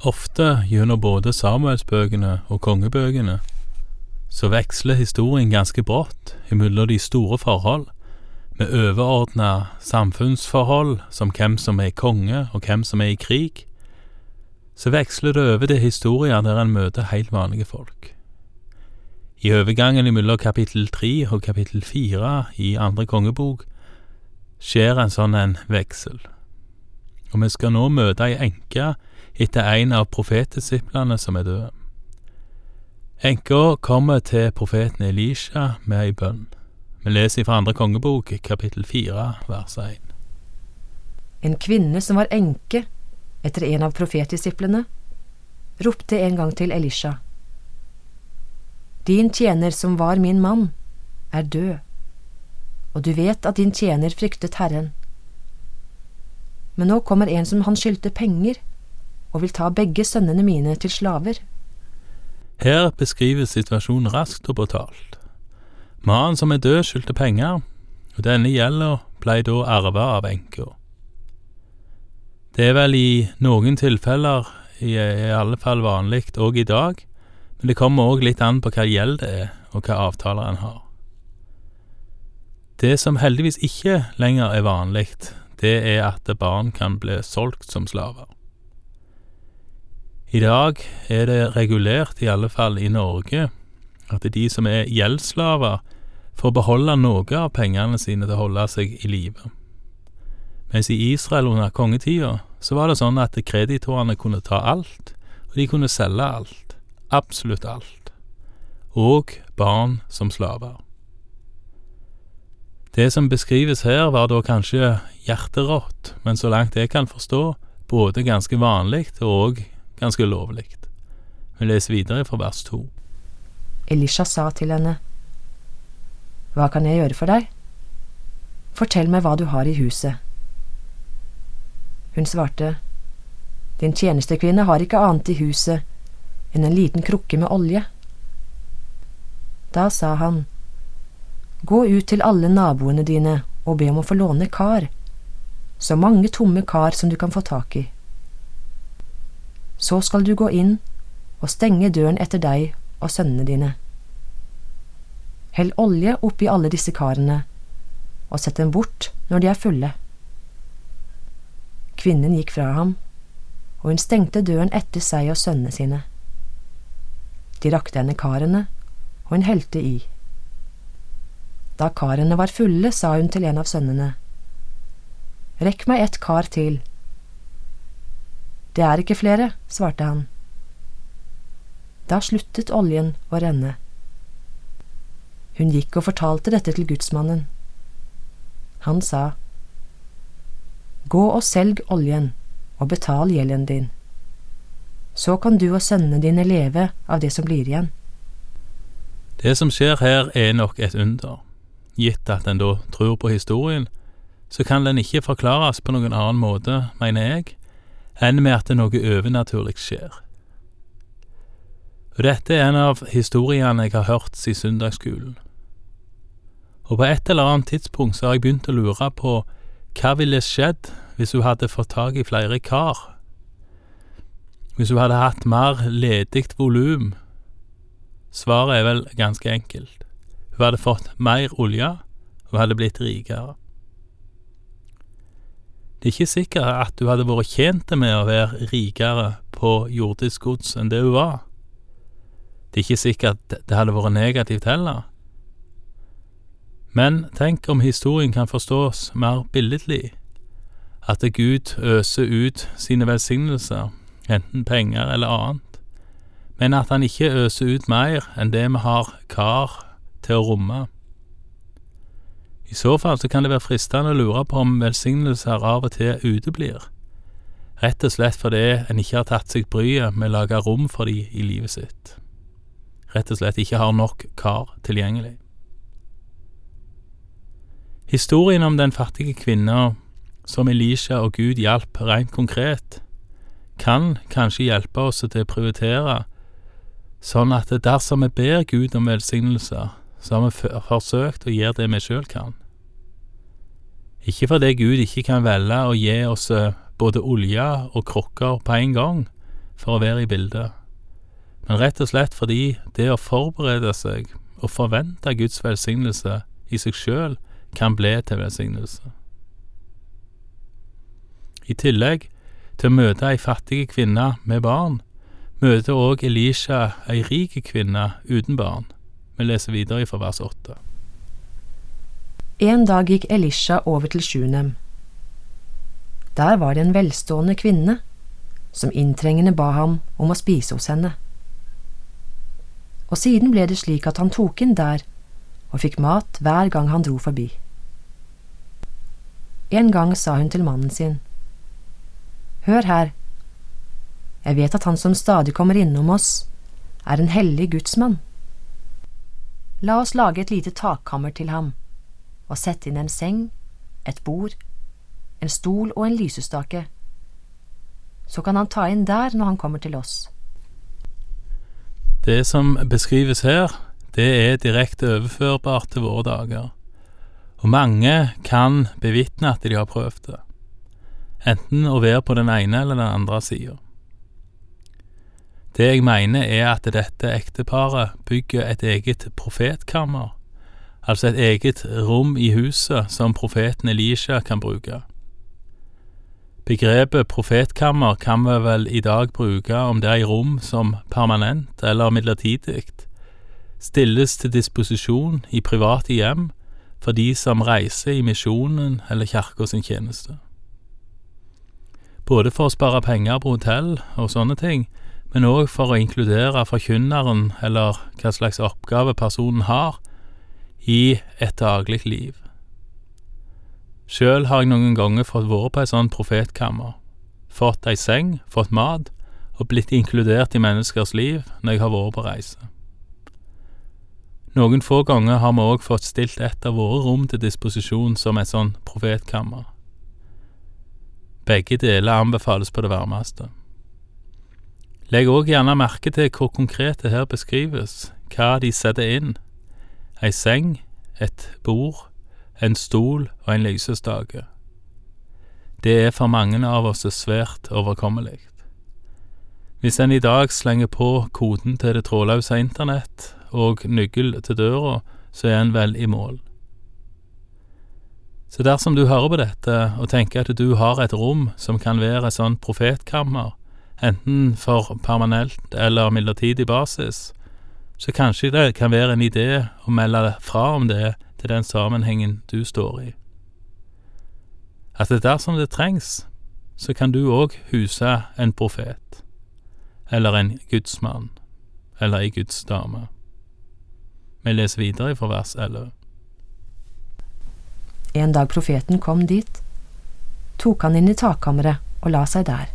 Ofte gjennom både Samuelsbøkene og kongebøkene så veksler historien ganske brått imellom de store forhold, med overordna samfunnsforhold som hvem som er konge og hvem som er i krig, så veksler det over til historier der en møter helt vanlige folk. I overgangen mellom kapittel tre og kapittel fire i andre kongebok skjer en sånn en veksel, og vi skal nå møte ei enke etter en av profetdisiplene som er død. Enka kommer til profeten Elisha med ei bønn. Vi leser fra andre kongebok, kapittel fire, vers én. En kvinne som var enke etter en av profetdisiplene, ropte en gang til Elisha. Din tjener som var min mann, er død, og du vet at din tjener fryktet Herren. Men nå kommer en som han skyldte penger, og vil ta begge sønnene mine til slaver. Her beskrives situasjonen raskt og brutalt. Mannen som er død, skyldte penger, og denne gjelda blei da arva av enka. Det er vel i noen tilfeller i, i alle fall vanlig òg i dag, men det kommer òg litt an på hva gjeld det er, og hva avtaler en har. Det som heldigvis ikke lenger er vanlig, det er at barn kan bli solgt som slaver. I dag er det regulert, i alle fall i Norge, at de som er gjeldsslaver, får beholde noe av pengene sine til å holde seg i live. Mens i Israel under kongetida så var det sånn at kreditorene kunne ta alt, og de kunne selge alt. Absolutt alt. Og barn som slaver. Det som beskrives her, var da kanskje hjerterått, men så langt jeg kan forstå, både ganske vanlig og ganske lovlig. Vi leser videre fra vers to. Elisha sa til henne, Hva kan jeg gjøre for deg? Fortell meg hva du har i huset. Hun svarte, Din tjenestekvinne har ikke annet i huset enn en liten krukke med olje. Da sa han, Gå ut til alle naboene dine og be om å få låne kar, så mange tomme kar som du kan få tak i. Så skal du gå inn og stenge døren etter deg og sønnene dine. Hell olje oppi alle disse karene, og sett dem bort når de er fulle. Kvinnen gikk fra ham, og hun stengte døren etter seg og sønnene sine. De rakte henne karene, og hun helte i. Da karene var fulle, sa hun til en av sønnene, Rekk meg et kar til. Det er ikke flere, svarte han. Da sluttet oljen å renne. Hun gikk og fortalte dette til gudsmannen. Han sa, Gå og selg oljen og betal gjelden din. Så kan du og sønnene dine leve av det som blir igjen. Det som skjer her, er nok et under. Gitt at en da tror på historien, så kan den ikke forklares på noen annen måte, mener jeg, enn med at noe overnaturlig skjer. Og dette er en av historiene jeg har hørt siden søndagsskolen. Og på et eller annet tidspunkt så har jeg begynt å lure på hva ville skjedd hvis hun hadde fått tak i flere kar? Hvis hun hadde hatt mer ledig volum? Svaret er vel ganske enkelt. Hun hadde fått mer olje, og hadde blitt rikere. Det er ikke sikkert at du hadde vært tjent med å være rikere på jordisk gods enn det hun var. Det er ikke sikkert det hadde vært negativt heller. Men tenk om historien kan forstås mer billedlig, at Gud øser ut sine velsignelser, enten penger eller annet, men at han ikke øser ut mer enn det vi har kar til å romme. I så fall så kan det være fristende å lure på om velsignelser av og til uteblir, rett og slett fordi en ikke har tatt seg bryet med å lage rom for de i livet sitt, rett og slett ikke har nok kar tilgjengelig. Historien om den fattige kvinna som Elisha og Gud hjalp rent konkret, kan kanskje hjelpe oss til å prioritere sånn at dersom vi ber Gud om velsignelser, så har vi forsøkt å gjøre det vi sjøl kan. Ikke fordi Gud ikke kan velge å gi oss eh, både olje og krukker på en gang, for å være i bildet, men rett og slett fordi det å forberede seg og forvente Guds velsignelse i seg sjøl kan bli til velsignelse. I tillegg til å møte ei fattig kvinne med barn, møter òg Elisha ei rik kvinne uten barn. Vi leser videre fra vers åtte. En dag gikk Elisha over til Sjunem. Der var det en velstående kvinne som inntrengende ba ham om å spise hos henne. Og siden ble det slik at han tok inn der og fikk mat hver gang han dro forbi. En gang sa hun til mannen sin, Hør her, jeg vet at han som stadig kommer innom oss, er en hellig gudsmann. La oss lage et lite takkammer til ham, og sette inn en seng, et bord, en stol og en lysestake. Så kan han ta inn der når han kommer til oss. Det som beskrives her, det er direkte overførbart til våre dager, og mange kan bevitne at de har prøvd det, enten å være på den ene eller den andre sida. Det jeg mener er at dette ekteparet bygger et eget profetkammer, altså et eget rom i huset som profeten Elisha kan bruke. Begrepet profetkammer kan vi vel i dag bruke om det er i rom som permanent eller midlertidig stilles til disposisjon i private hjem for de som reiser i misjonen eller kirka sin tjeneste. Både for å spare penger på hotell og sånne ting, men òg for å inkludere forkynneren eller hva slags oppgave personen har, i et daglig liv. Sjøl har jeg noen ganger fått vært på et sånt profetkammer, fått ei seng, fått mat og blitt inkludert i menneskers liv når jeg har vært på reise. Noen få ganger har vi òg fått stilt et av våre rom til disposisjon som et sånn profetkammer. Begge deler anbefales på det varmeste. Legg òg gjerne merke til hvor konkret det her beskrives, hva de setter inn. Ei seng, et bord, en stol og en lysestake. Det er for mange av oss svært overkommelig. Hvis en i dag slenger på koden til det trådløse internett og nøkkel til døra, så er en vel i mål. Så dersom du hører på dette og tenker at du har et rom som kan være et sånt profetkammer, enten for permanent eller midlertidig basis, så kanskje det kan være en idé å melde fra om det til den sammenhengen du står i. At det dersom det trengs, så kan du òg huse en profet, eller en gudsmann, eller ei gudsdame. Vi leser videre fra vers 11. En dag profeten kom dit, tok han inn i takkammeret og la seg der.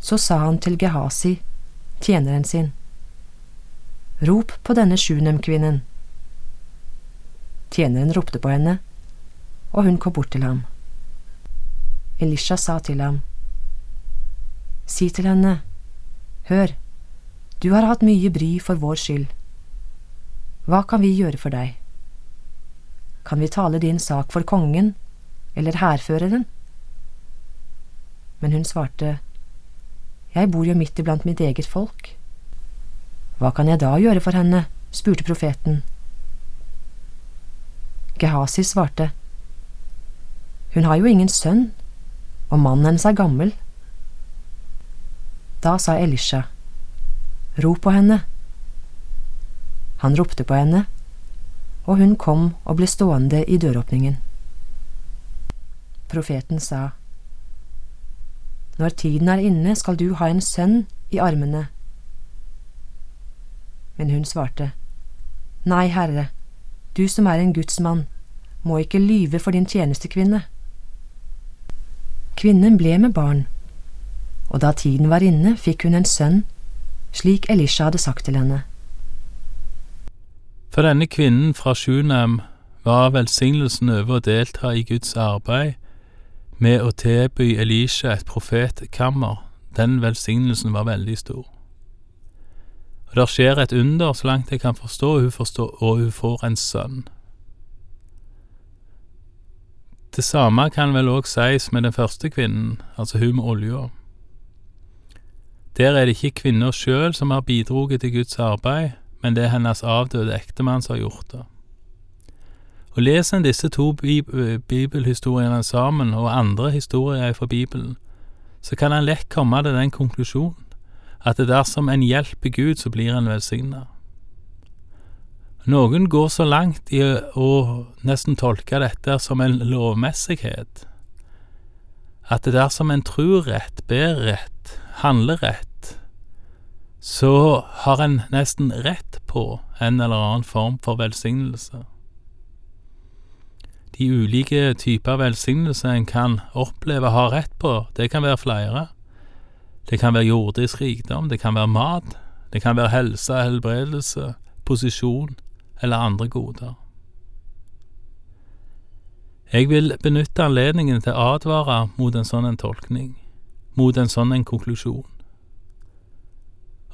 Så sa han til Gehasi, tjeneren sin, Rop på denne Sjunem-kvinnen. Tjeneren ropte på henne, og hun kom bort til ham. Elisha sa til ham, Si til henne, Hør, du har hatt mye bry for vår skyld. Hva kan vi gjøre for deg? Kan vi tale din sak for kongen, eller hærføreren? Men hun svarte, Jeg bor jo midt iblant mitt eget folk. Hva kan jeg da gjøre for henne? spurte profeten. Gehasi svarte, Hun har jo ingen sønn, og mannen hennes er gammel. Da sa Elisha, Rop på henne. Han ropte på henne, og hun kom og ble stående i døråpningen. Profeten sa, Når tiden er inne, skal du ha en sønn i armene. Men hun svarte, Nei, Herre, du som er en gudsmann, må ikke lyve for din tjenestekvinne. Kvinnen ble med barn, og da tiden var inne, fikk hun en sønn, slik Elisha hadde sagt til henne. For denne kvinnen fra Sjunem var velsignelsen over å delta i Guds arbeid med å tilby Elisha et profetkammer, den velsignelsen var veldig stor. Og der skjer et under, så langt jeg kan forstå, og hun, forstår, og hun får en sønn. Det samme kan vel òg sies med den første kvinnen, altså hun med olja. Der er det ikke kvinna sjøl som har bidratt til Guds arbeid, men det er hennes avdøde ektemann som har gjort det. Og Leser en disse to bibelhistoriene sammen, og andre historier fra Bibelen, så kan en lett komme til den konklusjonen at dersom en hjelper Gud, så blir en velsigna. Noen går så langt i å nesten tolke dette som en lovmessighet, at dersom en tror rett, ber rett, handler rett, så har en nesten rett på en eller annen form for velsignelse. De ulike typer velsignelse en kan oppleve å ha rett på, det kan være flere. Det kan være jordisk rikdom, det kan være mat, det kan være helse, helbredelse, posisjon eller andre goder. Jeg vil benytte anledningen til å advare mot en sånn en tolkning, mot en sånn en konklusjon.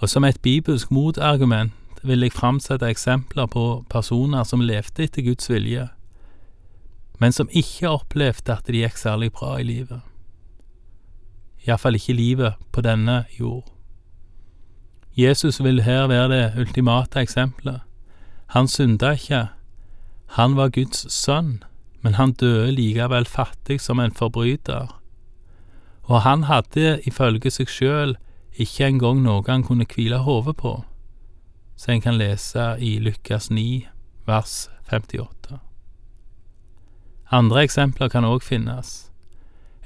Og som et bibelsk motargument vil jeg framsette eksempler på personer som levde etter Guds vilje, men som ikke opplevde at det gikk særlig bra i livet. Iallfall ikke livet på denne jord. Jesus vil her være det ultimate eksempelet. Han synda ikke, han var Guds sønn, men han døde likevel fattig som en forbryter. Og han hadde ifølge seg sjøl ikke engang noe han kunne hvile hodet på, så en kan lese i Lukas 9, vers 58. Andre eksempler kan òg finnes.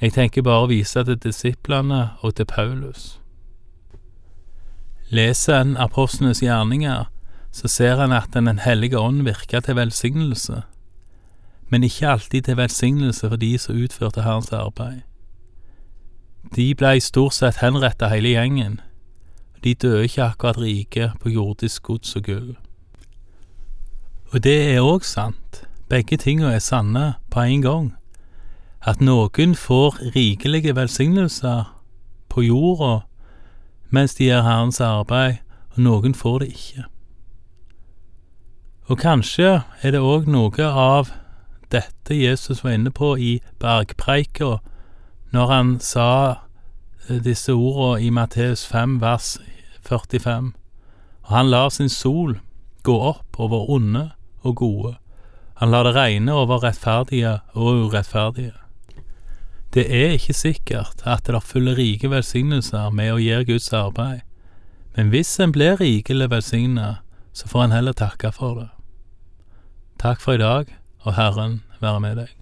Jeg tenker bare å vise til disiplene og til Paulus. Leser en apostlenes gjerninger, så ser en at Den hellige ånd virker til velsignelse, men ikke alltid til velsignelse for de som utførte Herrens arbeid. De blei stort sett henretta hele gjengen, de døde ikke akkurat rike på jordisk gods og gull. Og det er òg sant, begge tinga er sanne på en gang, at noen får rikelige velsignelser på jorda mens de gjør Herrens arbeid, og noen får det ikke. Og kanskje er det òg noe av dette Jesus var inne på i bergpreika når han sa eh, disse ordene i Matteus 5, vers 45. Og han lar sin sol gå opp over onde og gode. Han lar det regne over rettferdige og urettferdige. Det er ikke sikkert at det følger rike velsignelser med å gjøre Guds arbeid, men hvis en blir rikelig velsignet, så får en heller takke for det. Takk for i dag, og Herren være med deg.